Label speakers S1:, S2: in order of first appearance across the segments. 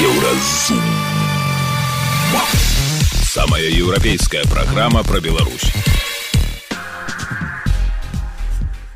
S1: Еўразум. Самая еўрапейская праграма пра Беларусь.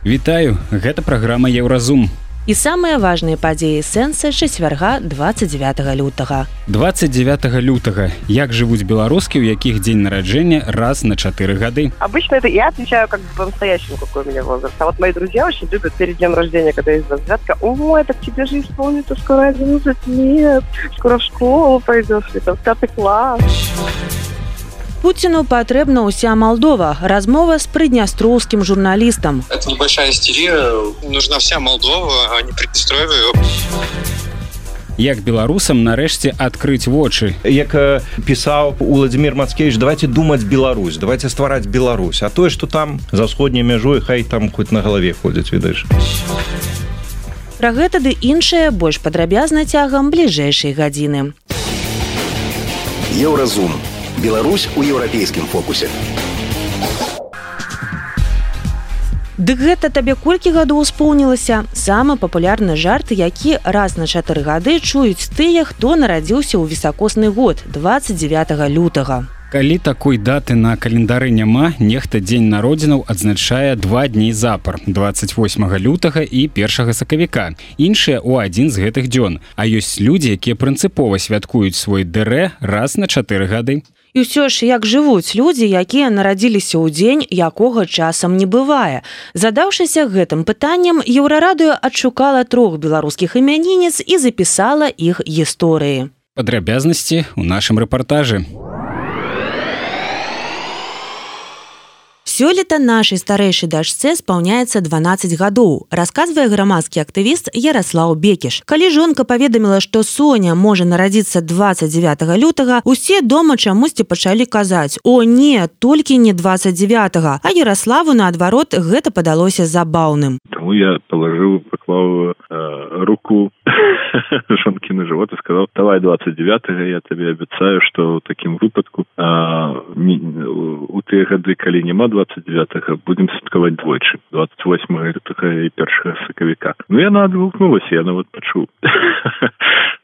S2: Вітаю, гэта праграма Еўразум
S3: і самыя важныя падзеі сэнса чацвярга 29 лютага.
S2: 29 лютага. Як жывуць беларускі у якіх дзень нараджэння раз на чатыры гады?
S4: Обычно это я отвечаю как бы по-настоящему какой у меня возраст. А вот мои друзья очень любят перед днем рождения когда есть завязка о так тебе же исполнится скоро 11 лет скоро в школу пойдешь это в пятый класс
S3: Путину патрэбна ўся Молдова. Размова с прыднястроўскім журналістам.
S5: Это небольшая истерия. Нужна вся Молдова, а не Приднестровье.
S2: Як беларусам нарэшце адкрыць вочы
S6: як пісаў владимир мацкевич давайте думаць Беларусь давайте ствараць Беларусь а тое что там за сходняй мяжой хай там хоть на галаве ходзяць ведаеш
S3: Пра гэта ды іншае больш падрабязна цягам бліжэйшай гадзіны
S1: Еўразум Беларусь у еўрапейскім фокусе.
S3: Дык гэта табе колькі гадоў успомнілася самы папулярны жарт які раз на чатыры гады чуюць тыя хто нарадзіўся ў вісакосны год 29 лютага
S2: калі такой даты на календары няма нехта дзень народзінаў адзначае два дні запар 28 лютага і першага сакавіка. Іншыя у адзін з гэтых дзён. А ёсць людзі якія прынцыпова святкуюць свой дэрэ раз на чатыры гады.
S3: І ўсё ж як жывуць людзі якія нарадзіліся ў дзень якога часам не бывае? Задаўшыся гэтым пытаннем еўрарадыё адшукала трох беларускіх імянінец і запісала іх гісторыі.
S2: Падрабязнасці у нашым рэпартажы
S3: Сёлета нашай старэйшай дачце спаўняецца 12 гадоў расказвае грамадскі актывіст Ярослаў бекіш калі жонка паведаміла што Соня можа нарадзіцца 29 лютага усе дома чамусьці пачалі казаць о не толькі не 29 а Ярославу наадварот гэта падалося забаўным.
S7: Таму я палажыў паклаў э, руку жонкі на жывот і сказал давай 29 я табе абяцаю што ў такім выпадку у тыя гады калі няма 20 29 будем святкаваць двойчы 28 і першага сакавіка ну яна адгукнулася я нават пачуў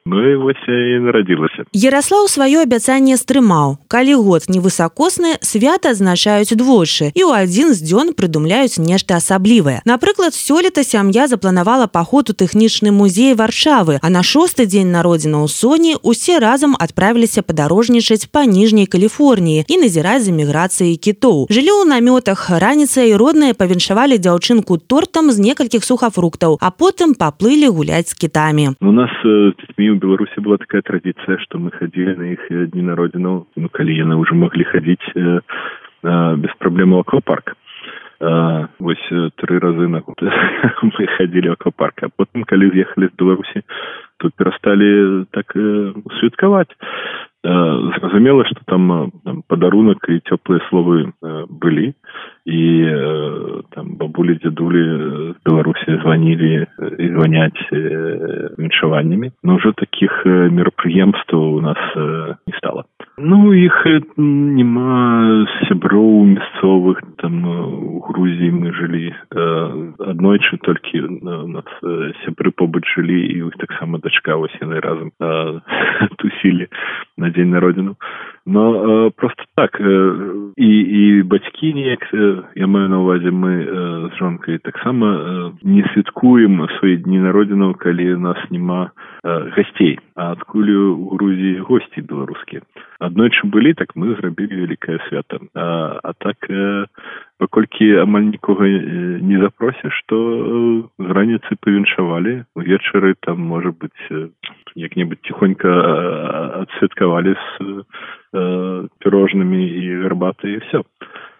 S7: Ну і вось і нарадзілася
S3: Ярослаў сваё абяцанне стрымаў калі год невысакосны свята азначаюць двойчы і ў адзін з дзён прыдумляюць нешта асаблівае напрыклад сёлета сям'я запланавала паход у тэхнічны музей варшавы а на шосты дзень народзіна ў соні усе разам адправіліся падарожнічаць па ніжняй каліфорніі і назіраць за міграцыяй кітоў жылі ў намёт намётах раніца і родныя павіншавалі дзяўчынку тортам з некалькіх сухафруктаў а потым паплылі гуляць з кітамі
S7: у нас дзецьмі у беларусі была такая традыцыя што мы хадзілі на іх дні народзінаў ну калі яны ўжо маглі хадзіць э, э, без праблем аквапарк. Вось тры разы на год мы хадзілі аквапарка потым калі з'ехалі з беларусі тут перасталі так э, святкаваць зразумела что там, там падарунак і цёплыя словы былі і там бабулі дзядулі беларусі званілі і званяць віншаваннямі но ўжо таких мерапрыемстваў у нас не стало. Ну іх няма сяброў мясцовых там у грузіі мы жылі аднойчы толькі нас сябры побач жылі і іх таксама дачка вось яны разам тусілі на на дзень народзіну. Но э, просто так э, і і бацькі неяк э, я маю на увазе мы э, з жонкай таксама э, не святкуем свае дні народзінаў калі нас няма э, гасцей. А адкуль у грузіі госці беларускія? Аднойчы былі так мы зрабілі вялікае свята. А, а так э, паколькі амаль нікога не запросіш што э, з раніцы павіншавалі. Увечары там можа быць як-небудзь ціхонька адсвяткавалі з пірожнымі і гарбаты і все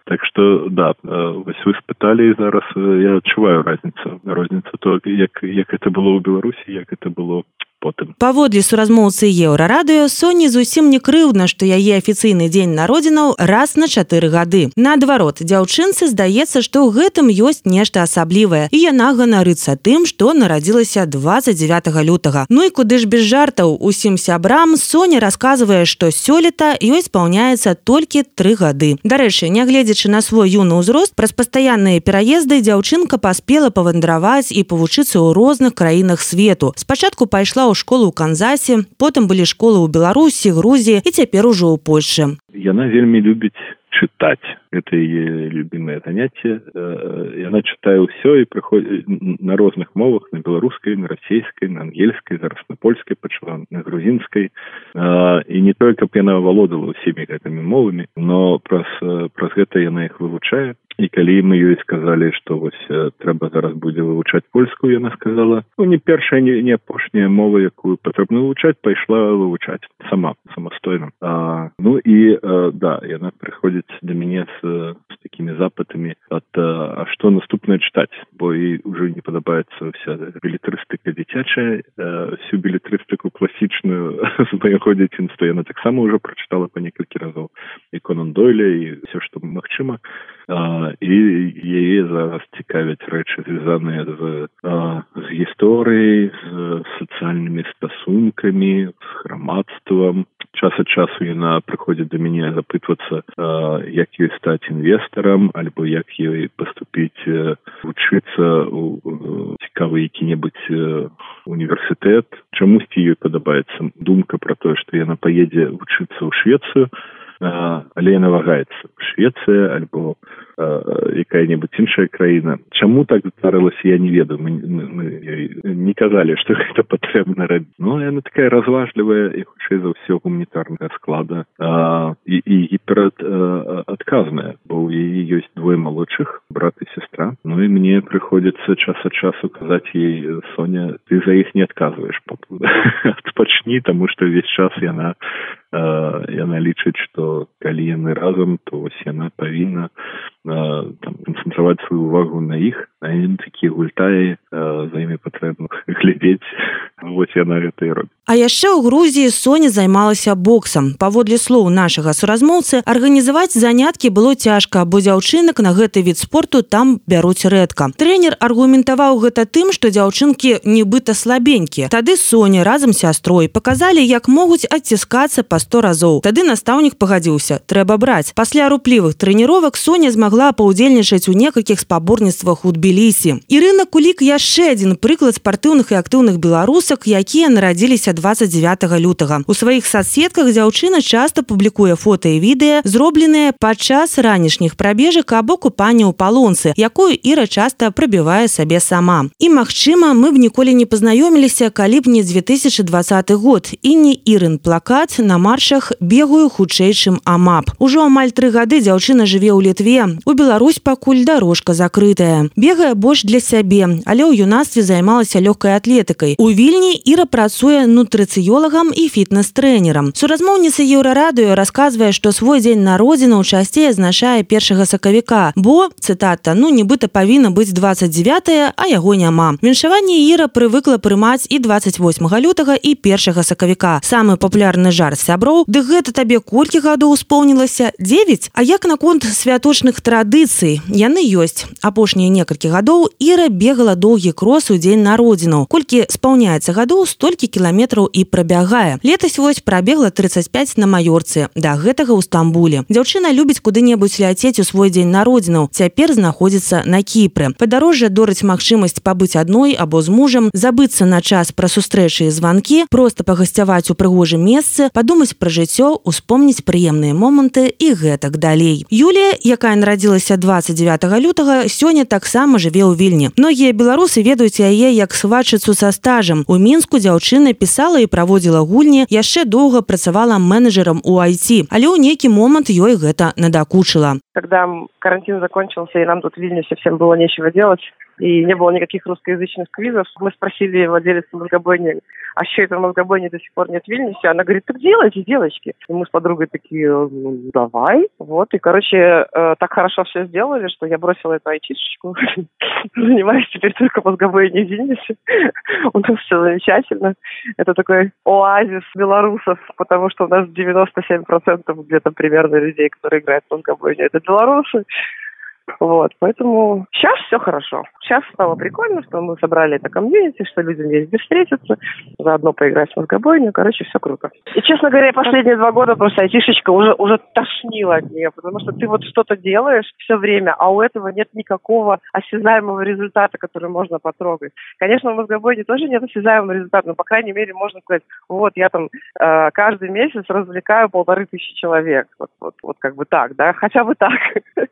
S7: так что да вось вы спыталі зараз я адчуваю разніцу розніца то як як это было ў беларусі як это было потым.
S3: Паводле суразмоўцы еўрарадыё соні зусім не крыўдна што яе афіцыйны дзень народзінаў раз на чатыры гады. Наадварот дзяўчынцы здаецца што ў гэтым ёсць нешта асаблівае. І яна ганарыцца тым што нарадзілася 29 лютага. Ну і куды ж без жартаў? Усім сябрам соня расказвае што сёлета ёй спаўняецца толькі тры гады. Дарэчы нягледзячы на свой юны ўзрост праз пастаянныя пераезды дзяўчынка паспела павандраваць і павучыцца ў розных краінах свету. Спачатку пайшла ў школу ў канзасе потым былі школы ў беларусі грузіі і цяпер ужо ў польльше
S7: яна вельмі любіць чытаць это яе любимое занятие. Яна чытае ўсё і прыходзіць на розных мовах на беларускай на расійскай на ангельскай зараз на польскай пачала на грузінскай і не тое каб яна валодала ўсімі гэтымі мовамі но праз праз гэта яна іх вывучае. І калі мы ёй сказалі што вось трэба зараз будзе вывучаць польскую яна сказала ну не першая не, не апошняя мова якую патрэбна вывучаць пайшла вывучаць сама самастойна. А, ну і а, да яна прыходзіць да мяне з, з такімі запытамі ад а што наступнае чытаць бо і ўжо не падабаецца вся білетрыстыка дзіцячая всю білетрыстыку класічную з майго дзяцінства яна таксама ўжо прачытала па некалькі разоў і конан дойля і все што магчыма і яе зараз цікавяць рэчы звязаныя з з гісторыяй з сацыяльнымі стасункамі з грамадствам. Час ад часу яна прыходзіць да мяне запытвацца як ёй стаць інвестарам альбо як ёй паступіць вучыцца у цікавы які-небудзь універсітэт. Чамусьці ёй падабаецца думка пра тое што яна паедзе вучыцца ў швецыю але яна вагаецца швецыя альбо якая-небудзь іншая краіна. Чаму так здарылася я не ведаю. Мы, мы, мы не казалі што гэта патрэбна рабіць. Ну яна такая разважлівая і хутчэй за ўсё гуманітарнага склада а, і, і гіперад адказная бо ў яе ёсць двое малодшых брат і сестра ну і мне прыходзіцца час ад часу казаць ей соня ты за іх не адказваеш адпачні таму што ўвесь час яна яна лічыць што калі яны разам то вось яна павінна канцэнтраваць сваю увагу на іх а яны такія гультаі за імі патрэбна глядзець вось яна гэта і робіць
S3: А яшчэ ў Грузіі Соня займалася боксам. Паводле слоў нашага суразмоўцы, арганізаваць заняткі было цяжка, бо дзяўчынак на гэты від спорту там бяруць рэдка. Трэнер аргументаваў гэта тым, што дзяўчынкі нібыта слабенькія. Тады Соня разам сястрой паказалі, як могуць адціскацца па 100 разоў. Тады настаўнік пагадзіўся, трэба браць. Пасля руплівых трэніровак Соня змагла паўдзельнічаць у некалькіх спаборніцтвах у Тбілісі. Ірына Кулік яшчэ адзін прыклад спартыўных і актыўных беларусак, якія нарадзіліся 29 лютага. У сваіх соцсетках дзяўчына часта публікуе фота і відэа, зробленыя падчас ранішніх прабежак або купання ў палонцы, якую Іра часта прабівае сабе сама. І магчыма, мы б ніколі не пазнаёміліся, калі б не 2020 год і не Ірын плакат на маршах бегаю хутчэй, чым амап. Ужо амаль тры гады дзяўчына жыве ў літве. У Беларусь пакуль дарожка закрытая. Бегае больш для сябе, але ў юнацтве займалася лёгкай атлетыкай. У вільні Іра працуе ну нутрыцыёлагам і фітнес-трэнерам. Суразмоўніца еўрарадыё расказвае, што свой дзень народзінаў часцей азначае першага сакавіка, бо цытата ну нібыта павінна быць 29, а яго няма. Віншаванне Іра прывыкла прымаць і 28 лютага і першага сакавіка. Самы папулярны жар сяброў, ды гэта табе колькі гадоў успомнілася 9. А як наконт святочных традыцый? Яны ёсць. Апошнія некалькі гадоў Іра бегала доўгі крос у дзень народзінаў. Колькі спаўняецца гадоў столькі кіламетраў і прабягае. Летась вось прабегла 35 на маёрцы да гэтага ў стамбуле. Дзяўчына любіць куды-небудзь ляцець у свой дзень народзінаў цяпер знаходзіцца на кіпры. Падарожжа дораць магчымасць пабыць адной або з мужам забыцца на час пра сустрэчы і званкі просто пагасцяваць у прыгожым месцы падумаць пра жыццё успомніць прыемныя моманты і гэтак далей. Юлія якая нарадзілася 29 лютага сёння таксама жыве ў вільні. Многія беларусы ведаюць яе як свачыцу са стажам. У мінску дзяўчына пісала і праводзіла гульні яшчэ доўга працавала менеджером у IT але ў нейкі момант ёй гэта надакучыла.
S4: Когда карантин закончился и нам тут в Вильнюсе всем было нечего делать и не было никаких русскоязычных квизов. Мы спросили владелец мозгобойни, а что это мозгобойни до сих пор нет в Вильнюсе? Она говорит, так делайте, девочки. И мы с подругой такие, ну, давай. Вот, и, короче, э, так хорошо все сделали, что я бросила эту айтишечку. Занимаюсь теперь только мозгобойней в Вильнюсе. У нас все замечательно. Это такой оазис белорусов, потому что у нас 97% где-то примерно людей, которые играют в мозгобойню, это белорусы. Вот, поэтому сейчас все хорошо. Сейчас стало прикольно, что мы собрали это комьюнити, что людям есть где встретиться, заодно поиграть в мозгобойню. Короче, все круто. И, честно говоря, последние два года просто айтишечка уже, уже тошнила от нее, потому что ты вот что-то делаешь все время, а у этого нет никакого осязаемого результата, который можно потрогать. Конечно, в мозгобойне тоже нет осязаемого результата, но, по крайней мере, можно сказать, вот, я там э, каждый месяц развлекаю полторы тысячи человек. Вот, вот, вот как бы так, да, хотя бы так.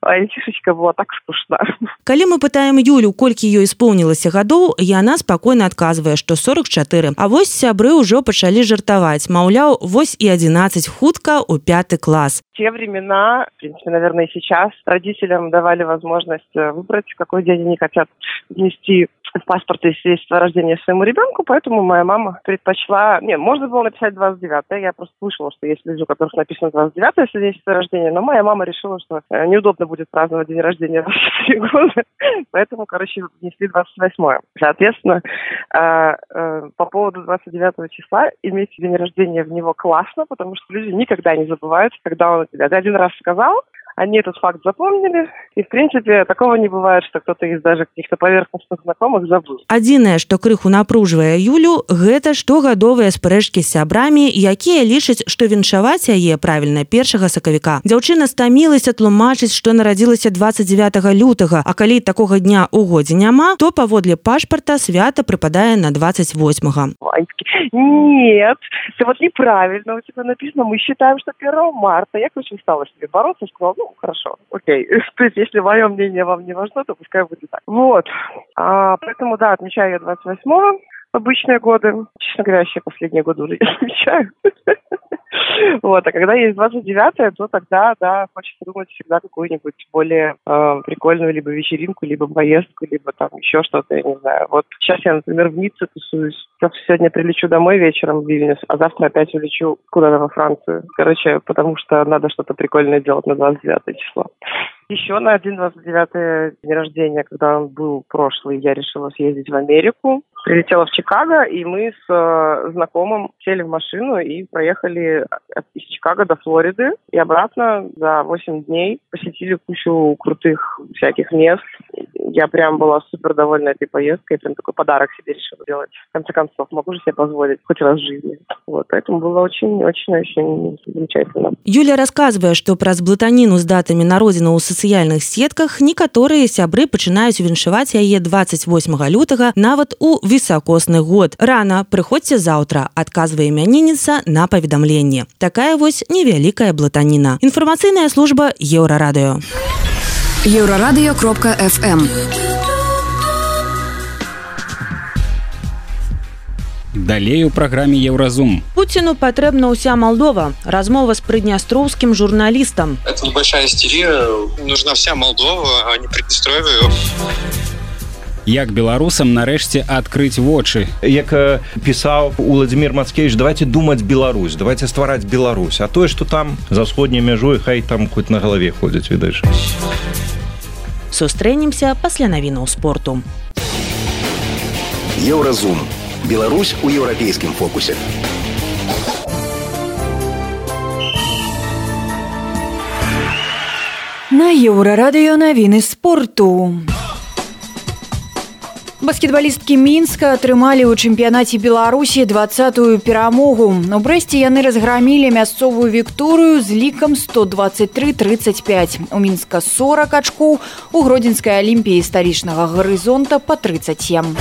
S4: А айтишечка была так скучна.
S3: Калі мы пытаем Юлю, колькі ёй исполнілася гадоў, яна спакойна адказвае, што 44. А вось сябры ўжо пачалі жартаваць. Маўляў, вось і 11 хутка у пяты клас.
S4: те времена, в принципе, наверное, и сейчас родителям давали возможность э, выбрать, в какой день они хотят внести в паспорт и свидетельство о рождении своему ребенку, поэтому моя мама предпочла... Не, можно было написать 29 я просто слышала, что есть люди, у которых написано 29 свидетельство о рождении, но моя мама решила, что э, неудобно будет праздновать день рождения в 4 года, поэтому, короче, внесли 28 Соответственно, э, по поводу 29 числа иметь день рождения в него классно, потому что люди никогда не забывают, когда он тебя. Один раз сказал, они этот факт запомнили, и, в принципе, такого не бывает, что кто-то из даже каких-то поверхностных знакомых забыл.
S3: Адзінае, што крыху напружвае Юлю, гэта штогадовыя спрэчкі з сябрамі, якія лічаць, што віншаваць яе правільна першага сакавіка. Дзяўчына стамілася тлумачыць, што нарадзілася 29 лютага, а калі такога дня ў годзе няма, то паводле пашпарта свята прыпадае на 28. -го.
S4: Нет, ты вот неправильно, у тебя написано, мы считаем, что 1 марта. Я очень стала себе бороться, сказала, ну, хорошо, окей. То есть, если мое мнение вам не важно, то пускай будет так. Вот. А, поэтому, да, отмечаю я 28-го обычные годы. Честно говоря, вообще последние годы уже не отмечаю. Вот, а когда есть 29-е, то тогда, да, хочется думать всегда какую-нибудь более э, прикольную либо вечеринку, либо поездку, либо там еще что-то, я не знаю. Вот сейчас я, например, в Ницце тусуюсь. Сегодня прилечу домой вечером в Вильнюс, а завтра опять улечу куда-то во Францию. Короче, потому что надо что-то прикольное делать на 29 число. Еще на один 29 день рождения, когда он был прошлый, я решила съездить в Америку Прилетела в Чикаго, и мы с э, знакомым сели в машину и проехали из Чикаго до Флориды и обратно за 8 дней. Посетили кучу крутых всяких мест. Я прям была супер довольна этой поездкой. Прям такой подарок себе решила делать. В конце концов, могу же себе позволить хоть раз в жизни. Вот, поэтому было очень-очень-очень замечательно.
S3: Юля рассказывая, что про блатаніну з датамі народзіна ў сацыяльных сетках некаторыя сябры пачынаюць віншаваць яе 28 лютага нават у высокосны год. Рана прыходзьце заўтра, адказвае імянініца на паведамленне. Такая вось невялікая блатаніна. Інфармацыйная служба еўрарадыё.
S8: Еўрарадыё кропка FM.
S2: Далей у праграме Еўразум.
S3: Пуціну патрэбна ўся Малдова. Размова з прыднястроўскім журналістам.
S5: Это небольшая истерия. Нужна вся Молдова, а не Приднестровье.
S2: Як беларусам нарэшце адкрыць вочы.
S6: Як э, пісаў Уладзімир Мацкевич, давайте думаць Беларусь, давайте ствараць Беларусь, а тое, што там за ўсходняй мяжой хай там хоць на галаве ходзяць відаць.
S3: Сустрэнемся пасля навінаў спорту.
S1: Еўразум. Беларусь у еўрапейскім фокусе.
S9: На еўрарадыё навіны спорту. Баскетбалісткі мінска атрымалі ў чэмпіянаце беларусі двадцатую перамогу у брэсце яны разграмілі мясцовую вікторыю з лікам 123-35 у мінска 40 ачкоў у гродзенскай алімпіі сталічнага гарызонта по 37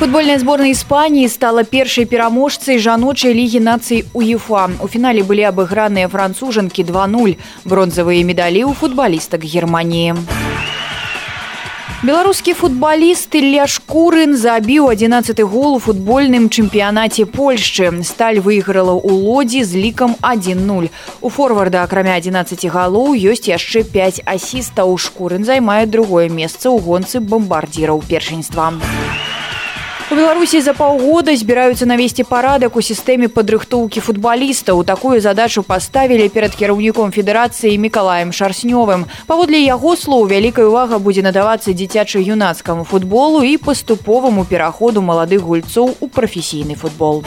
S9: Футбольная зборная Іспаніі стала першай пераможцай жаночай лігі нацый УЕФА. У фінале былі абыграныя францужанкі 2-0, бронзавыя медалі ў футбалістак Геррманіі. Беларускі футбаліст Ілля Шкурын забіў 11 гол у футбольным чэмпіянаце Польшчы. Сталь выйграла ў лодзі з лікам 1-0. У форварда акрамя 11 галоў ёсць яшчэ 5 асістаў. Шкурын займае другое месца ў гонцы бамбардзіраў першынства. У беларусі за паўгода збіраюцца навесці парадак у сістэме падрыхтоўкі футбалістаў такую задачу паставілі перад кіраўніком федэрацыі мікалаем шарснёвым паводле яго слоў вялікая увага будзе надавацца дзіцяча-юнацкаму футболу і паступоваму пераходу маладых гульцоў у прафесійны футбол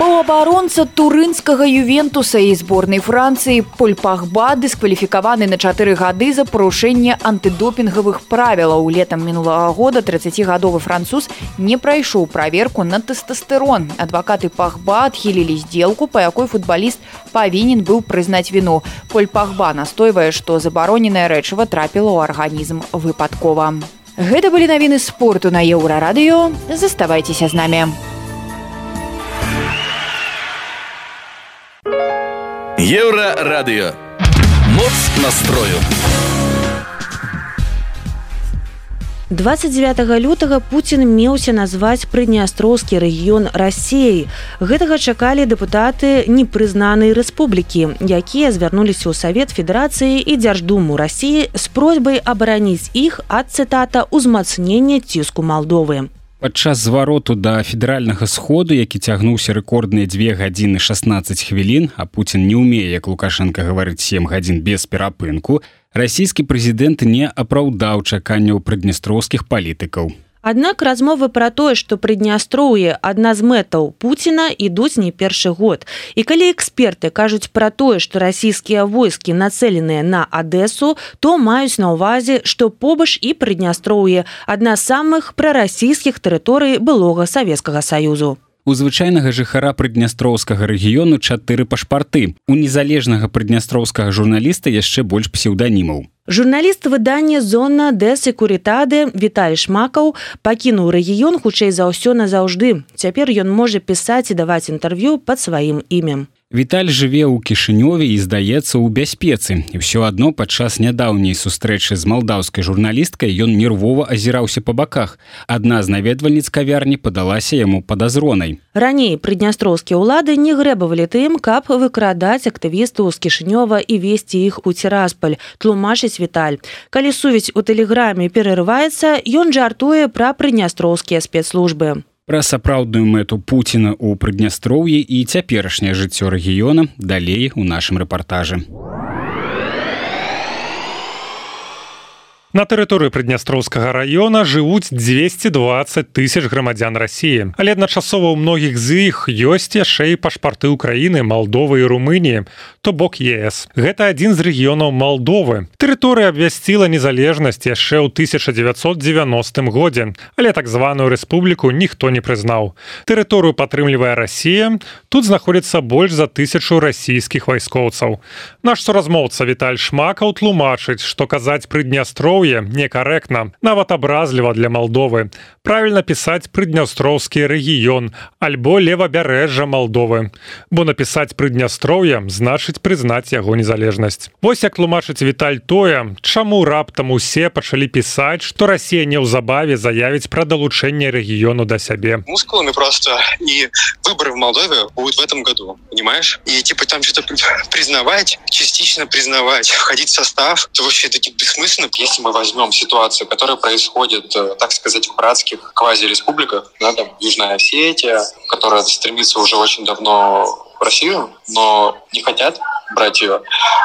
S9: Паўабаронца турынскага ювентуса і зборнай францыі польпахба дыскваліфікаваны на чатыры гады за парушэнне антыдопінгавых правілаў. Летам мінулага года 30гадовы француз не прайшоў праверку на тэстастерон адвакаты пахба адхілілі сделку па якой футбаліст павінен быў прызнаць віну. Польпахба настойвае што забароненае рэчыва трапіла ў арганізм выпадкова. Гэта былі навіны спорту на еўрарадыё. Заставайцеся з намі
S10: Еўра радыё. Моц настрою.
S3: 29 лютага Пуін меўся назваць прыднястроўскі рэгіён рассеі. Гэтага чакалі дэпутаты непрызнанай рэспублікі, якія звярнуліся ў савет федэрацыі і дзярждуму рассіі з просьбай абараніць іх ад цытата ўзмацнення ціску Малдовы.
S2: Падчас звароту да федэральнага сходу, які цягнуўся рэкордныя дзве гадзіны 16 хвілін, а Пуін не ўмее, як Лукашенко гаварыць 7 гадзін без перапынку, расійскі прэзідэнт не апраўдаў чаканняў прыднестроўскіх палітыкаў.
S3: Аднак размовы пра тое, што прыднястроўе адна з мэтаў Пуціна ідуць не першы год. І калі эксперты кажуць пра тое, што расійскія войскі нацэленыя на Адэсу, то маюць на ўвазе, што побач і прыднястроўе адна з самых прарасійскіх тэрыторый былога савецкага саюзу.
S2: У звычайнага жыхара прыднястроўскага рэгіёну чатыры пашпарты. У незалежнага прыднястроўскага журналіста яшчэ больш псеўданімаў.
S3: Журналіст выдання зона дэсы курітады Віталь шмакаў пакінуў рэгіён хутчэй за ўсё назаўжды. Цяпер ён можа пісаць і даваць інтэрв'ю пад сваім імем.
S2: Віталь жыве ў кішынёве і здаецца ў бяспецы. І ўсё адно падчас нядаўняй сустрэчы з малдаўскай журналісткай ён нервова азіраўся па баках. Адна з наведвальніц кавярні падалася яму падазронай.
S3: Раней прыднястроўскія ўлады не грэбавалі тым, каб выкрадаць актывістаў з кішынёва і весці іх у цераспаль, тлумачыць віталь. Калі сувязь у тэлеграме перарываецца, ён жартуе пра прыднястроўскія спецслужбы.
S2: Пра сапраўдную мэту Пуціна ў прыднястроўі і цяперашняе жыццё рэгіёна далей у нашым рэпартажы.
S11: На тэрыторыі прыднястроўскага раёна жывуць 220 тысяч грамадзян рассіі. Але адначасова ў многіх з іх ёсць яшчэ і пашпарты ўкраіны, Малдовы і Румыніі, то бок ЕС. Гэта адзін з рэгіёнаў Малдовы. Тэрыторыя абвясціла незалежнасць яшчэ ў 1990 годзе, але так званую рэспубліку ніхто не прызнаў. Тэрыторыю падтрымлівае Расія. Тут знаходзіцца больш за тысячу расійскіх вайскоўцаў. Наш суразмоўца Віталь Шмакаў тлумачыць, што казаць прыднястроў Прыднястроўе некарэктна, нават абразліва для Малдовы. Правільна пісаць прыднястроўскі рэгіён альбо левабярэжжа Малдовы. Бо напісаць прыднястроўе значыць прызнаць яго незалежнасць. Вось як тлумачыць Віталь тое, чаму раптам усе пачалі пісаць, што Расія неўзабаве заявіць пра далучэнне рэгіёну да сябе.
S5: Мускулами просто и выборы в Молдове будут в этом году, понимаешь? И типа там что-то признавать, частично признавать, входить в состав, это вообще таки бессмысленно, если возьмем ситуацию, которая происходит, так сказать, в братских квази-республиках, да, там, Южная Осетия, которая стремится уже очень давно в Россию, но не хотят брать ее,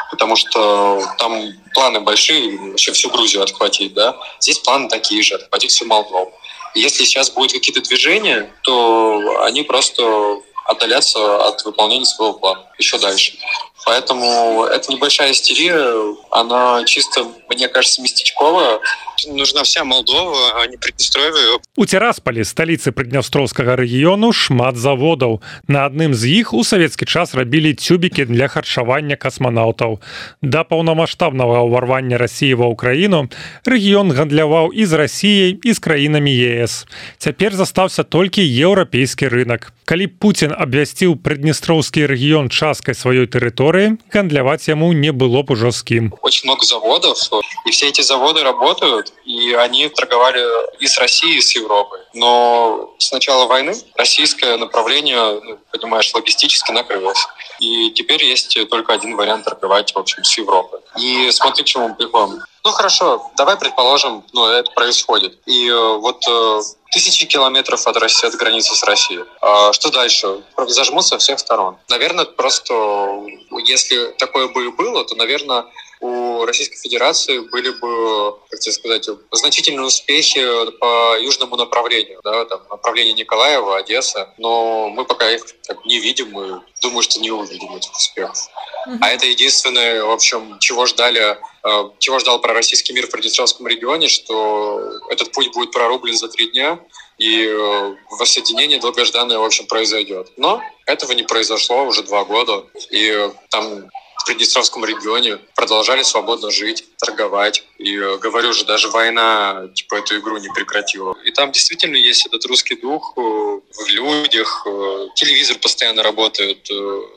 S5: потому что там планы большие, вообще всю Грузию отхватить, да. Здесь планы такие же, отхватить всю Молдову. Если сейчас будут какие-то движения, то они просто отдаляться от выполнения своего плана еще дальше. Поэтому это небольшая истерия, она чисто, мне кажется, местечковая. Нужна вся Молдова, а не Приднестровье.
S11: У Терасполі, сталіцы прыднястроўскага рэгіёну, шмат заводаў. На адным з іх у савецкі час рабілі цюбікі для харчавання касманаўтаў. Да паўнамасштабнага ўварвання рассіі ва ўкраіну рэгіён гандляваў і з рассіяй і з краінамі ЕС. Цяпер застаўся толькі еўрапейскі рынок. Калі Пуін абвясціў прыднестроўскі рэгіён часткай сваёй тэрыторыі, гандляваць яму не было б ужо.
S5: Очень много заводов, и все эти заводы работают, и они торговали и с Россией, и с Европой. Но с начала войны российское направление, ну, понимаешь, логистически накрылось. И теперь есть только один вариант торговать, в общем, с Европой. И смотри, к чему мы приходим. Ну хорошо, давай предположим, ну это происходит. И э, вот э, тысячи километров от России, от границы с Россией. А что дальше? Зажмут со всех сторон. Наверное, просто если такое бы и было, то, наверное, у Российской Федерации были бы, как тебе сказать, значительные успехи по южному направлению, да, там, направление Николаева, Одесса, но мы пока их как, не видим и думаю, что не увидим этих успехов. Mm-hmm. А это единственное, в общем, чего ждали э, чего ждал про российский мир в Приднестровском регионе, что этот путь будет прорублен за три дня, и э, воссоединение долгожданное, в общем, произойдет. Но этого не произошло уже два года, и там в Приднестровском регионе продолжали свободно жить, торговать. И э, говорю же, даже война типа эту игру не прекратила. И там действительно есть этот русский дух э, в людях. Э, телевизор постоянно работает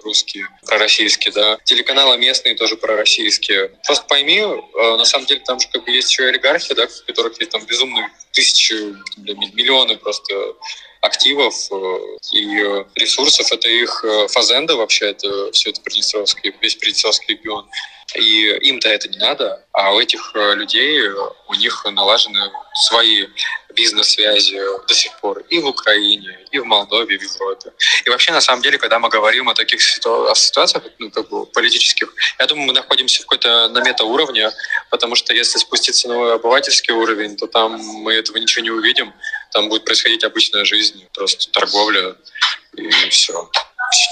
S5: русский, пророссийский, да. Телеканалы местные тоже пророссийские. Просто пойми, на самом деле там же как бы есть еще и олигархи, да, в которых есть там безумные тысячи, миллионы просто активов э, и э, ресурсов. Это их э, фазенда вообще, это все это Приднестровский, весь Приднестровский регион. И им-то это не надо, а у этих людей, у них налажены свои бизнес-связи до сих пор и в Украине, и в Молдове, и в Европе. И вообще, на самом деле, когда мы говорим о таких ситу... о ситуациях ну, как бы политических, я думаю, мы находимся в какой-то на мета-уровне, потому что если спуститься на обывательский уровень, то там мы этого ничего не увидим, там будет происходить обычная жизнь, просто торговля и все.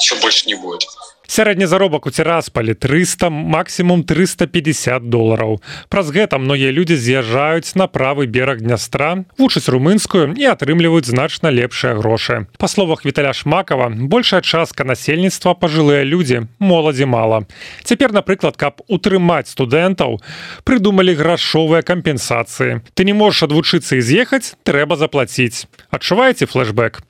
S5: Ничего больше не будет.
S11: Сярэдні заробак у цераспалі 300 максімум 350 долараў. Праз гэта многія людзі з'язджаюць на правы бераг днястра вучаць румынскую і атрымліваюць значна лепшыя грошы. Па словах віталя шмакова большая частка насельніцтва пажылыя людзі моладзі мала. Цяпер напрыклад каб утрымаць студэнтаў прыдумалі грашовыя кампенсацыі. Ты не можаш адвучыцца і з'ехаць трэба заплаціць. Адчуваеце флешбэк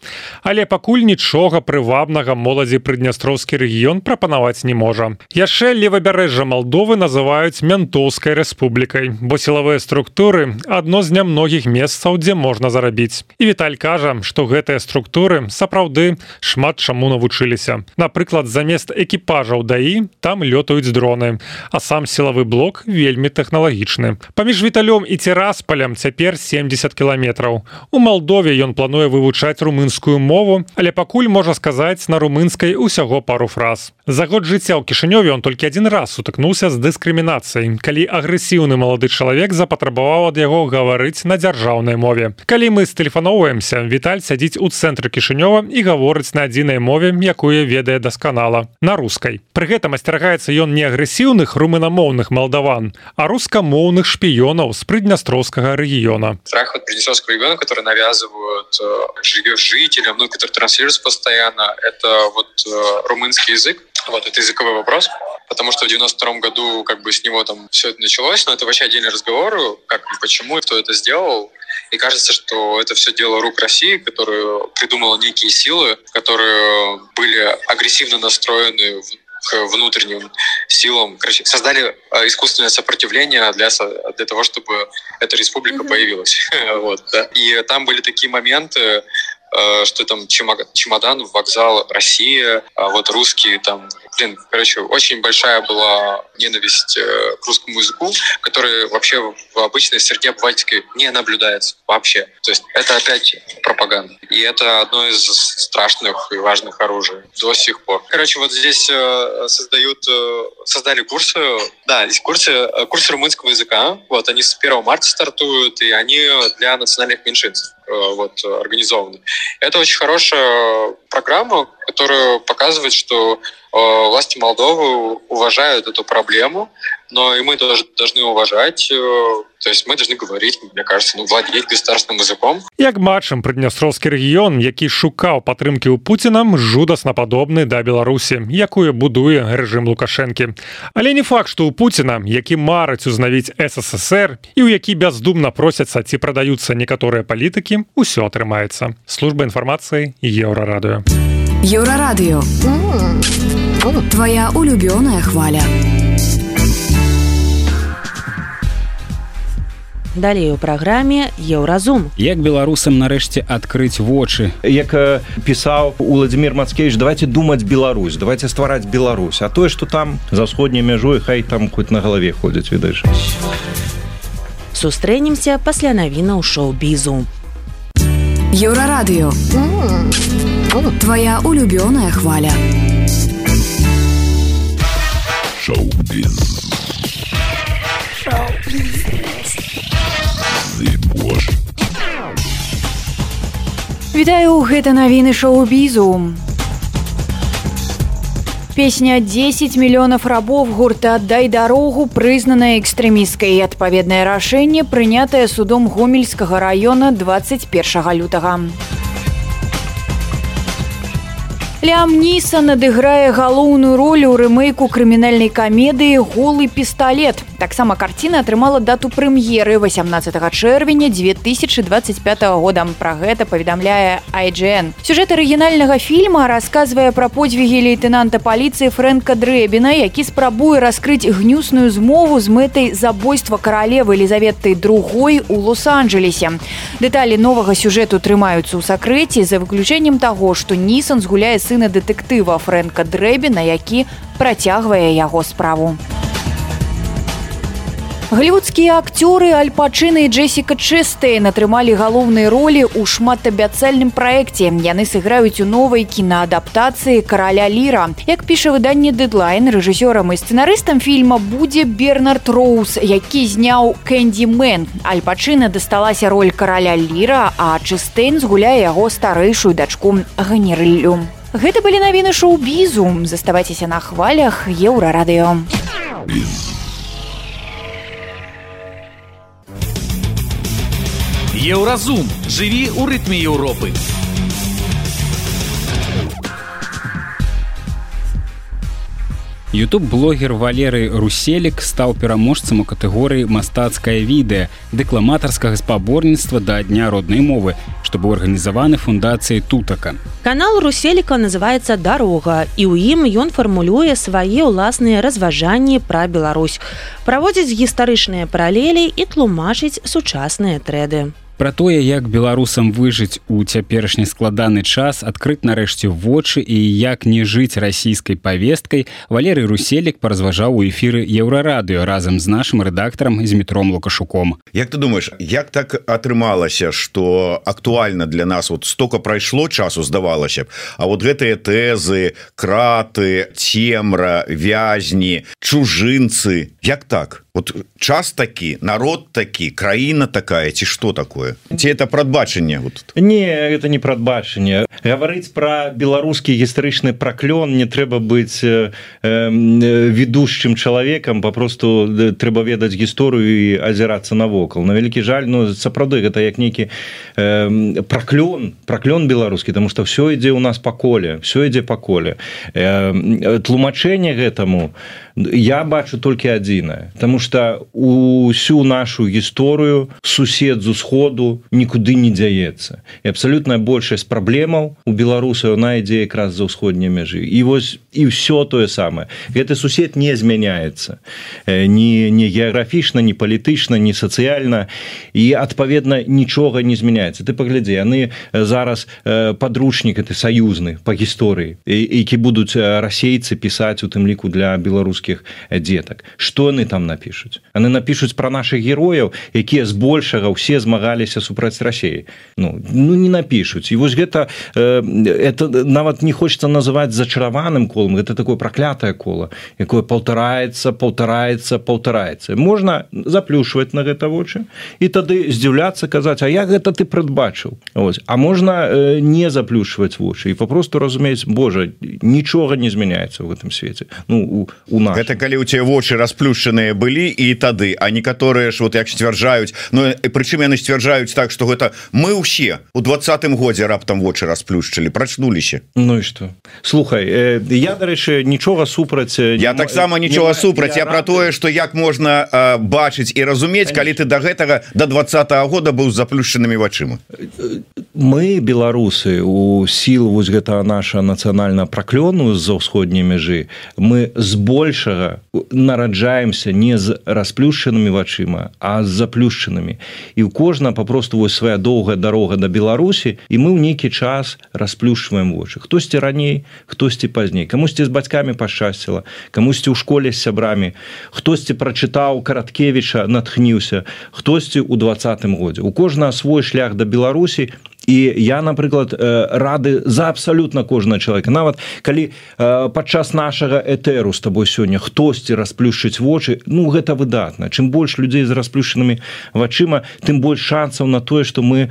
S11: але пакуль нічога прывабнага моладзі прыднястроўскі рэгіён прапанаваць не можа. Яшчэ левабярэжжа Малдовы называюць мянтоўскай рэспублікай бо сілавыя структуры адно з нямногіх месцаў дзе можна зарабіць. І Віталь кажа што гэтыя структуры сапраўды шмат чаму навучыліся. Напрыклад замест экіпажаў даі там лётаюць дроны а сам сілавы блок вельмі тэхналагічны. Паміж віталём і цераспалем цяпер 70 кіламетраў. У Малдове ён плануе вывучаць румынскую мову але пакуль можа сказаць на румынскай усяго пару фраз За год жыцця ў кішынёве он толькі адзін раз сутыкнуўся з дыскрымінацыяй, калі агрэсіўны малады чалавек запатрабаваў ад яго гаварыць на дзяржаўнай мове. Калі мы стэлефаноўваемся, Віталь сядзіць у цэнтры кішынёва і гаворыць на адзінай мове, якую ведае дасканала на рускай. Пры гэтым асцерагаецца ён не агрэсіўных румынамоўных малдаван, а рускамоўных шпіёнаў з прыднястроўскага рэгіёна.
S5: Страх от приднестровского региона, который навязывают э, жителям, ну, который транслируется постоянно, это вот э, румынский язык, Вот это языковой вопрос, потому что в 92 году как бы с него там все это началось, но это вообще отдельный разговор, как и почему, и кто это сделал. И кажется, что это все дело рук России, которая придумала некие силы, которые были агрессивно настроены к внутренним силам, короче, создали а, искусственное сопротивление для, для того, чтобы эта республика mm-hmm. появилась. вот, да. И там были такие моменты, Э, что там чемодан, вокзал, Россия, а вот русские там, блин, короче, очень большая была ненависть э, к русскому языку, которая вообще в обычной среде обывательской не наблюдается вообще. То есть это опять пропаганда. И это одно из страшных и важных оружий до сих пор. Короче, вот здесь э, создают, создали курсы, да, здесь курсы, курсы румынского языка, вот, они с 1 марта стартуют, и они для национальных меньшинств вот, организованы. Это очень хорошая программа, которая показывает, что Э, власти Молдовы уважают эту проблему, но и мы тоже должны уважать, э, то есть мы должны говорить, мне кажется, ну, владеть государственным языком.
S11: Як бачым прыднястровскі рэгіён, які шукаў падтрымкі ў Пуцінам, жудасна падобны да Беларусі, якую будуе рэжым Лукашэнкі. Але не факт, што ў Пуціна, які марыць узнавіць ССР і ў які бяздумна просяцца ці прадаюцца некаторыя палітыкі, усё атрымаецца. Служба інфармацыі еўрарадыё.
S8: Еўрарадыё. Твоя улюбёная хваля.
S3: Далей у праграме еўразум
S2: як беларусам нарэшце адкрыць вочы?
S6: Як пісаў уладзімир мацкевич давайте думаць Беларусь давайте ствараць Беларусь а тое что там за сходняй мяжой хай там хоть на галаве ходзяць відаеш
S3: сустрэнемся пасля навінаў шоу-бізу.
S8: Еўрарадыё твоя улюбёная хваля.
S9: Вітаю гэта навіны шоу-бізу. Песня 10 мільёнаў рабов гурта аддай дарогу прызнаная экстрэміскай адпаведнае рашэнне прынятае судом гомельскага раёна 21 лютага. Лям Ніса надыграе галоўную ролю ў рэмейку крымінальнай камедыі голы пісталет. Таксама карціна атрымала дату прэм'еры 18 чэрвеня 2025 года. Пра гэта паведамляе IGN. Сюжэт арыгінальнага фільма расказвае пра подзвігі лейтенанта паліцыі Фрэнка Дрэбіна, які спрабуе раскрыць гнюсную змову з мэтай забойства каралевы Елізаветы другой у лос-анджелесе. Дэталі новага сюжэту трымаюцца ў сакрэце за выключэннем таго, што Нісан згуляе сына дэтэктыва Фрэнка Дрэбіна, які працягвае яго справу. Глівудскія акцёры Альпачыны і Джесіка Чэстэйн атрымалі галоўныя ролі ў шматабяцальным праекце. Яны сыграюць у новай кінаадаптацыі караля Ліра. Як піша выданне дэдлайн рэжысёрам і сцэнарыстам фільма будзе Бернард Роуз, які зняў Кэндімен. Альпачына дасталася роль караля Ліра, а Чэстэйн згуляе яго старэйшую дачку Ганерыллю. Гэта былі навіны шоу-бізу, заставайцеся на хвалях еўрарадыё.
S10: Еўразум жыві ў рытме Еўропы.
S2: Ютуб-блогер Валерый Руселік стаў пераможцам у катэгорыі мастацкае відэа дэкламатарскага спаборніцтва да дня роднай мовы, што быў арганізаваны фундацыяй тутака.
S3: Канал Руселіка называецца дарога і ў ім ён фармулюе свае ўласныя разважанні пра Беларусь. Праводзіць гістарычныя паралелі і тлумачыць сучасныя трэды.
S2: Пра тое, як беларусам выжыць у цяперашні складаны час адкрыць нарэшце вочы і як не жыць расійскай павесткай, Валерый Руселік паразважаў у эфіры еўрарадыё разам з нашым рэдактарам з метром лукашуком.
S12: Як ты думаешь, як так атрымалася, што актуальна для нас вот стока прайшло часу здавалася б, А вот гэтыя тэзы, краты, цемра, вязні, чужынцы, як так? Вот час такі народ такі краіна такая ці что такое ці это прадбачанне вот
S6: не это не прадбачанне. Гаварыць про беларускі гістарычны праклён не трэба быць э, э, ведушчым чалавекам попросту трэба ведаць гісторыю і азірацца навокал. На вялікі жаль но ну, сапраўды гэта як нейкі э, праклён праклён беларускі тому что все ідзе у нас па коле все ідзе па коле. Э, тлумачэнне гэтаму я бачу толькі адзінае что что усю нашу гісторыю сусед з усходу нікуды не дзяецца і абсалютная большасць праблемаў у беларусаў на ідзе якраз за ўсходнія мяжы і вось і все тое самае гэты сусед не змяняецца не не геаграфічна не палітычна не сацыяльна і адпаведна нічога не змяняецца ты паглядзі яны зараз подручнік это саюзны по гісторыі які будуць расейцы пісаць у тым ліку для беларускіх дзетак что яны там напишуць яны напишуць про наших герояў якія збольшага все змагаліся супраць рассеі ну ну не напишуць і вось гэта э, это нават не хочется называть зачараваным колом. Это такое проклятае коло. Якое полтараецца полтараецца полтараецца можна заплюшваць на гэта вочы і тады здзіўляцца казаць А як гэта ты прадбачыў ось. А можна э, не заплюшваць вочы і попросту разумець Божа нічога не змяняецца в гэтым свеце ну у, у нас.
S12: Это калі у тебя вочы расплюшчаныя былі і тады а некаторыя ж вот як сцвярджаюць Ну прычым яны сцвярджаюць так что гэта мы ўсе у двадцатым годзе раптам вочы расплюшчылі прачнуліся.
S6: Ну і что слухай э, я дарэчы нічога супраць
S12: э, я таксама нічога супраць. я, я про тое что як можна э, бачыць і разумець калі ты до гэтага до двадцатого года быў заплюшчанымі вачыма.
S6: Мы беларусы у сил вось гэта наша нацыянальна праклёну з-за ўсходняй мяжы мы збольшага нараджаемся не з расплюшчанымі вачыма а з заплюшчанымі. І ў кожна папросту вось свая доўгая дарога да беларусі і мы ў нейкі час расплюшваем вочы. Хтосьці раней хтосьці пазней. Камусьці з бацькамі пашчасціла камусьці ў школе з сябрамі. Хтосьці прачытаў караткевіча натхніўся. Хтосьці ў двадцатым годзе. У кожна свой шлях да беларусі і я напрыклад рады за абсалютна кожнага чалавека. Нават калі падчас нашага этэру с тобой сёння хтосьці расплюшчыць вочы ну гэта выдатна. Чым больш людзей з расплюшчанымі вачыма тым больш шансаў на тое што мы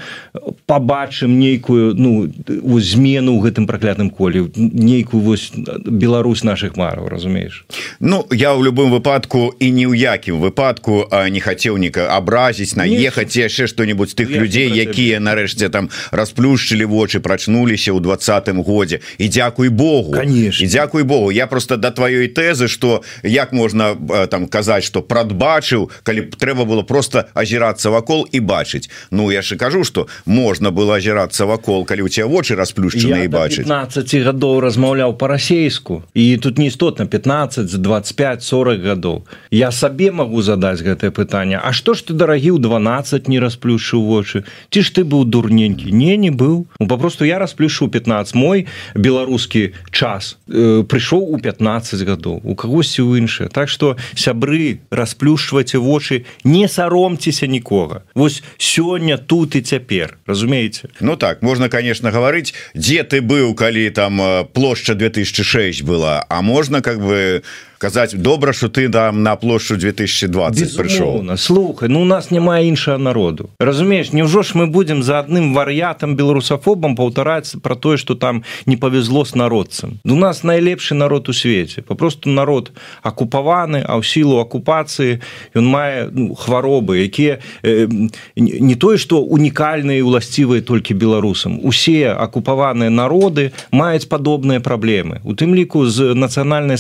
S6: побачым нейкую ну змену ў гэтым праклятым коле нейкую вось Беларусь наших мараў разумееш?
S12: Ну я ў любым выпадку і ні ў якім выпадку не хацеў ніка абразіць наехаць яшчэ што-нибудь тых людзей якія нарэшце там расплюшчылі вочы прачнуліся ў двадцатым годзе. І дзякуй Богу.
S6: Конечно.
S12: Дзякуй Богу. Я просто да тваёй тэзы что як можна там казаць что прадбачыў калі б трэба было просто азірацца вакол і бачыць. Ну я же кажу что можна было азірацца вакол калі у тебя вочы расплюшчаны і бачыць.
S6: 15 гадоў размаўляў по-расейску і тут не істотна 15 25 40 гадоў. Я сабе могу задаць гэтае пытанне. А что ж ты дарагі ў 12 не расплюшыў вочы? Ці ж ты быў дурненькі не не быў. Ну, попросту я расплюшу 15 мой беларускі час э, прыйшоў у 15 гадоў у кагосьці ў іншае. Так что сябры расплюшваце вочы не саромцеся нікога. Вось сёння тут і цяпер разумееце?
S12: Ну так можна конечно гаварыць дзе ты быў калі там плошча 2006 была а можна как бы казаць добра что ты там на плошчу 2020 прыйшоў
S6: слухай ну у нас няма іншага народу. Разумееш Няўжо ж мы будем за адным вар'ятам беларусафобам паўтараць про тое что там не павезло с народцам? У нас найлепшы народ у свеце. Попросту народ акупаваны а ў сілу акупацыі ён мае ну, хваробы якія э, не тое что унікальныя уласцівыя толькі беларусам. Усе акупаваныя народы маюць падобныя праблемы у тым ліку з нацыянальнай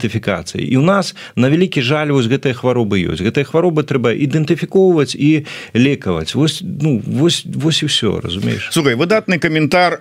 S6: самаідэнтыфікацыі і у нас на вялікі жаль вось гэтыя хваробы ёсць. Гэтыя хваробы трэба ідэнтыфікоўваць і лекаваць. Вось ну вось вось і все разумееш?
S12: Слухай выдатны каментар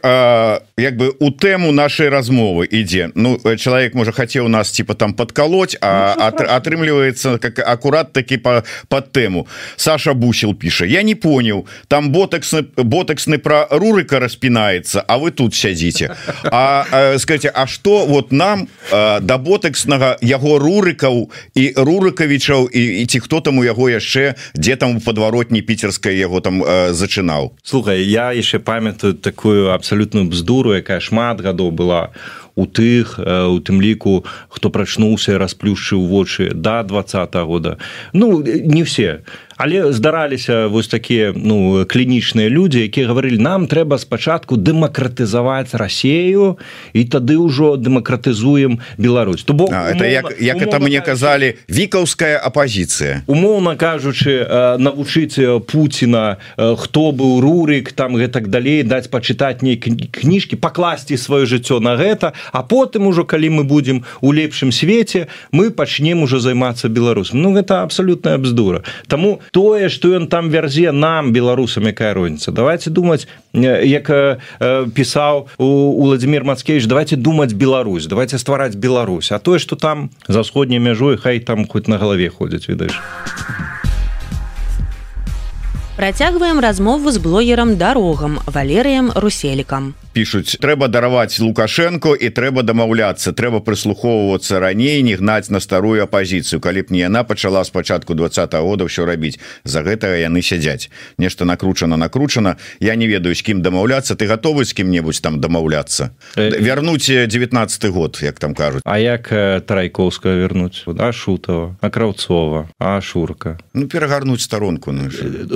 S12: як бы у тэму нашай размовы ідзе ну чалавек можа хацеў нас типа там подкалоть а ну, атрымліваецца как акурат такі по под тэму Саша бусел піша я не понял. Там ботаксны ботаксны про рурыка распінаецца А вы тут сядзіце А, а скажите А что вот нам да ботакснага яго рурыкаў і рурыкавічаў і, і ці хто там у яго яшчэ дзе там у подваротні піцерская яго там зачынаў
S6: Слухай я яшчэ памятаю такую абсалютную бздуру якая шмат гадоў была у тых у тым ліку хто прачнуўся расплюшчыў вочы да два года. Ну не все але здараліся вось такія ну клінічныя людзі якія гаварылі нам трэба спачатку дэмакратызаваць рассею і тады ўжо дэмакратызуем Беларусь то бок
S12: это як, як это мне казалі вікаўская апозіцыя
S6: умоўна кажучы навучыць Пуціна хто быў рурык там гэтак далей даць пачытаць нейкі кніжкі пакласці сваё жыццё на гэта а потым ужо калі мы будзем у лепшым свеце мы пачнем ужо займацца беларусам. Ну гэта абсалютная бздура. Таму тое что ён там вярзе нам беларусам якая розніца. Давайте думаць як пісаў у владимир мацкевич давайте думаць Беларусь давайте ствараць Беларусь. А тое что там за сходняй мяжой хай там хоть на галаве ходзяць ведаеш
S3: Працягваем размову з блогерам дарогам валерыем руселікам
S12: пишутць трэба дараваць лукашенко і трэба дамаўляцца трэба прыслухоўвацца раней не гнаць на старую апозіцыю калі б не яна пачала спачатку два -го года ўсё рабіць. За гэтага яны сядзяць. Нешта накручана накручана. Я не ведаю з кім дамаўляцца. Ты готовы з кім-небудзь там дамаўляцца? Э... вярнуць 19 год як там кажуць.
S6: А як трайковская вернуць? Да шутова а краўцова а шурка
S12: ну перагарнуць старонку ну,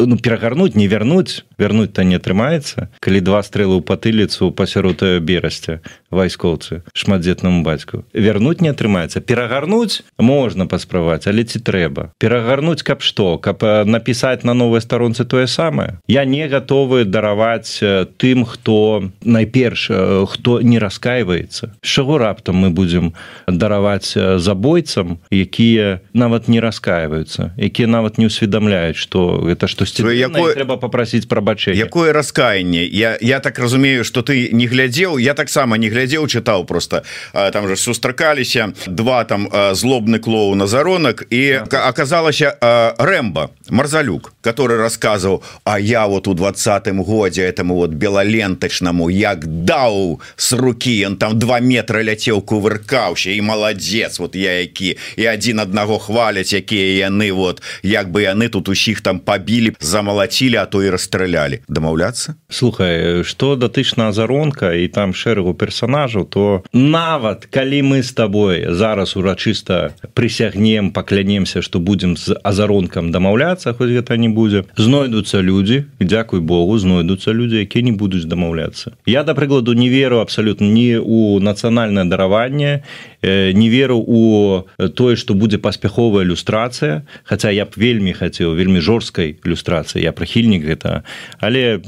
S6: ну перагарнуць не вярнуць вярнуць то не атрымаецца. Калі два стрэлы ў патыліцу пасярод берасця вайскоўцы шматдзетнаму бацьку. Вярнуць не атрымаецца. Перагарнуць можна пасправаць але ці трэба? Перагарнуць каб што? Каб напісаць на новай старонцы тое самае? Я не гатовы дараваць тым хто найперш хто не раскаиваецца чаго раптам мы будзем дараваць забойцам якія нават не раскаиваюцца якія нават не ўсведамляюць что гэта штосьці
S12: якое
S6: трэба попросіць прабачэння.
S12: якое раскаянне? Я я так разумею что ты не глядзеў я таксама не глядзеў глядзеў чытаў просто. Там же сустракаліся два там злобны клоу на заронак і оказалася рэмба марзалюк который рассказываў А я вот у двадцатым годзе этому вот белалентачнаму як даў с руки он там два метра ляцеў кувыркаўся і маладзец вот я які і один аднаго хваляць якія яны вот як бы яны тут усіх там побілі замалацілі а то і расстралялі дамаўляцца
S6: слухай что датычна азаронка і там шэрагу персонажаў то нават калі мы с тобой зараз урачыста прысягнем паклянемся что будем з азаронкам дамаўляцца хоць гэта не будзе знойдуцца люди Дякуй Богу знойдуцца люди якія не будуць дамаўляцца. Я да прыкладу не веру абсолютно не у нацыянальнае дараванне не веру у тое что будзе паспяховая люстрацыя хотя я б вельмі хацеў вельмі жорсткай люстрацыі я прыхільнік гэта але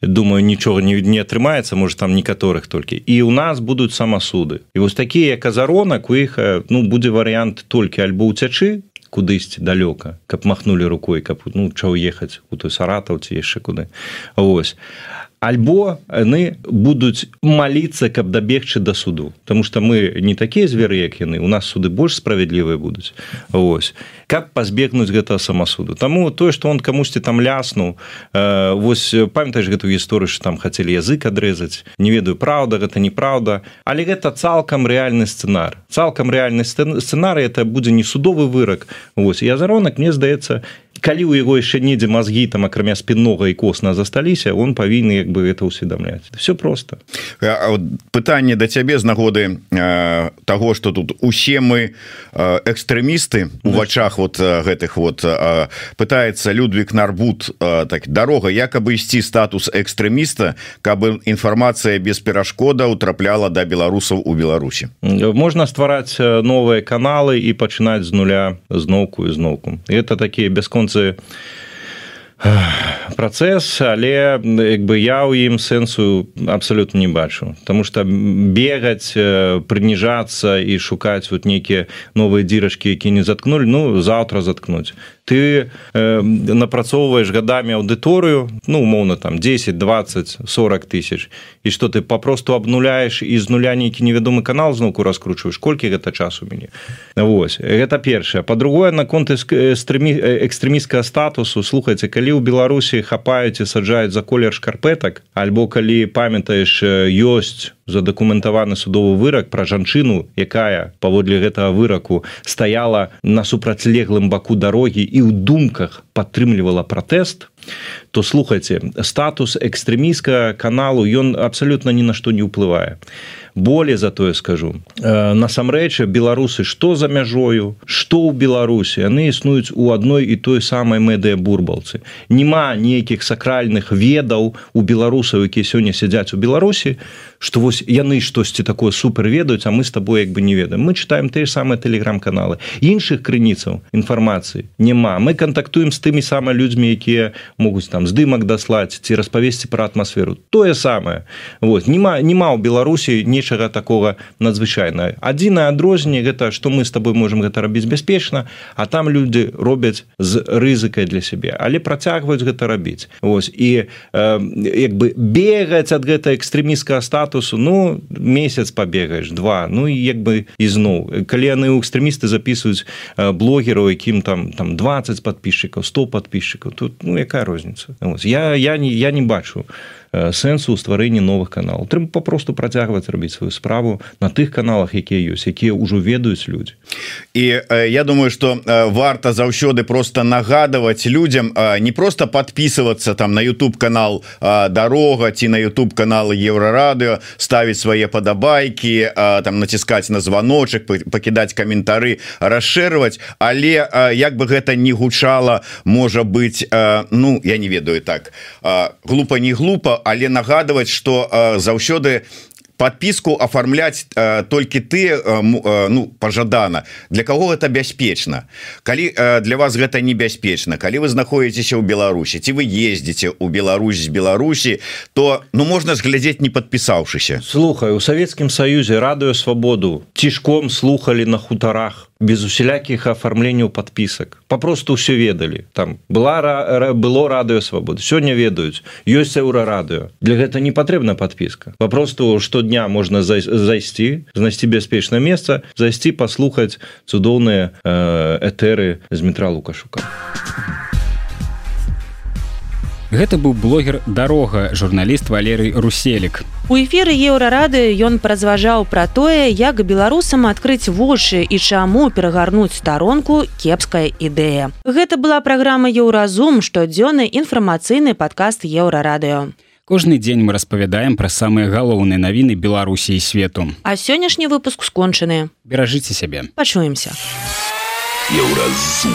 S6: думаю нічога не не атрымаецца может там некаторых толькі і у нас будуць самасуды і вось такія як азаронак у іх ну будзе варыянт толькі альбо уцячы кудысьці далёка каб махнули рукой каб ну чаго ехаць у той саратаў ці яшчэ куды. Ось альбо яны будуць маліцца каб дабегчы да суду. Потому что мы не такія зверы як яны. У нас суды больш справядлівыя будуць. Ось как пазбегнуць гэтага самасуду. Таму тое что он камусьці там ляснуў э, вось памятаеш гэтую гісторыю что там хацелі язык адрэзаць? Не ведаю праўда гэта неправда але гэта цалкам рэальны сцэнар. Цалкам рэальны сцэнарый это будзе не судовы вырак. Вось. Я заронак мне здаецца калі у яго яшчэ недзе мазгі там акрамя спіннога і косна засталіся он павінны як бы это ўсведамляць. Все просто
S12: пытанне да цябе з нагоды э, того что тут усе мы э, экстрэмісты у вачах вот гэтых вот э, пытается Людвиг нарбут э, так дорога якобы ісці статус экстрэміста каб інфармацыя без перашкода утрапляла да беларусаў у Беларусі?
S6: Можна ствараць новыя каналы і пачынаць з нуля зноўку і зноўку это такія бясконцы працы працэс але як бы я ў ім сэнсу абсалютна не бачу. Таму что бегаць прыніжацца і шукаць вот нейкія новыя дзірачкі які не заткнули ну заўтра заткнуць ты э, напрацоўваешь годами аўдыторыю ну умоўно там 10 20 40 тысяч і что ты попросту обнуляешь из нуля нейкі невядомы канал зноўку раскручваешь колькі гэта час у мяне Вось гэта першае по-другое наконт экстрэмі экстрэміскага статусу слухайте калі ў беларусі хапаюць і саджаюць за колер шкарпетак альбо калі памятаеш ёсць задакументаваны судовы вырак пра жанчыну якая паводле гэтага выраку стаяла на супрацьлеглым баку дарогі і ў думках падтрымлівала пратэст то слухайте статус экстрэміска каналу ён абсалютна ні на што не ўплывае. Более за тое скажу насамрэч беларусы что за мяжою что ў беларусі яны існуюць у адной і той самай медыя бурбалцы няма нейкіх сакральных ведаў у беларусаў якія сёння сядзяць у беларусі что вось яны штосьці такое супер ведаюць а мы с тобой як бы не ведаем. Мы читаем те самыя телеграм-каналы. Іншых крыніцаў інфармацыі няма. Мы контактуем з тымі самымі людзьмі якія могуць там здымак даслаць ці распавесці про атмасферу. Тое самае. Вот. Нема нема ў беларусі нечага такого надзвычайна адзінае адрозненне гэта что мы с тобой можем гэта рабіць бяспечна а там люди робяць з рызыкай для сябе. Але працягваюць гэта рабіць. Вось. І э, як бы бегаць ад гэта экстрэміскага стату статусу ну месяц побегаешь два ну і як бы ізноў калі яны у экстрэмісты записываюць блогераў якім там там 20 подписчиков 100 подписчиков тут ну якая розница я я не я не бачу сэнсу ў стварэнні новых каналаў. Трэба попросту працягваць рабіць сваю справу на тых каналах якія ёсць якія ўжо ведаюць людзі.
S12: І я думаю что варта заўсёды просто нагадывать людям не просто подписываться там на YouTube канал дорога ці на YouTube каналы еврорадыо ставить свае падабайки там націскаць на звоночек пакідаць каментары расшырваць але як бы гэта не гучала можа быть ну я не ведаю так глупо не глупо але нагадывать что заўсёды подпіску оформлять э, толькі ты э, ну пожадана для кого это бяспечна? Калі э, для вас гэта небяспечна калі вы знаходзіцеся ў Беларусі ці вы ездзіце у Беларусь з Беларусі то ну можна зглядзець не подпісаўшыся
S6: слухай у Савецкім Саюзе радыё свабоду цішком слухали на хутарах без усялякіх афармленняў подпісак попросту все ведалі. Там была было радыё свабоды сёння ведаюць. Ёсць еўра радыё для гэта не патрэбна подпіска попросту штодня можна зайсці знайсці бяспечна месца зайсці паслухаць цудоўныя э, этэры з метра лукашука
S2: Гэта быў блогер дарога журналіст валерый руселік.
S3: У эфіры еўрарады ён празважаў пра тое як беларусам адкрыць вочы і чаму перагарнуць старонку кепская ідэя. Гэта была праграма еўразум штодзённы інфармацыйны падкаст еўрарадыё
S2: Кожны дзень мы распавядаем пра самыя галоўныя навіны беларусі і свету.
S3: А сённяшні выпуск скончаны.
S2: Беражыце сябе.
S3: Пачуемся.
S10: Еўразум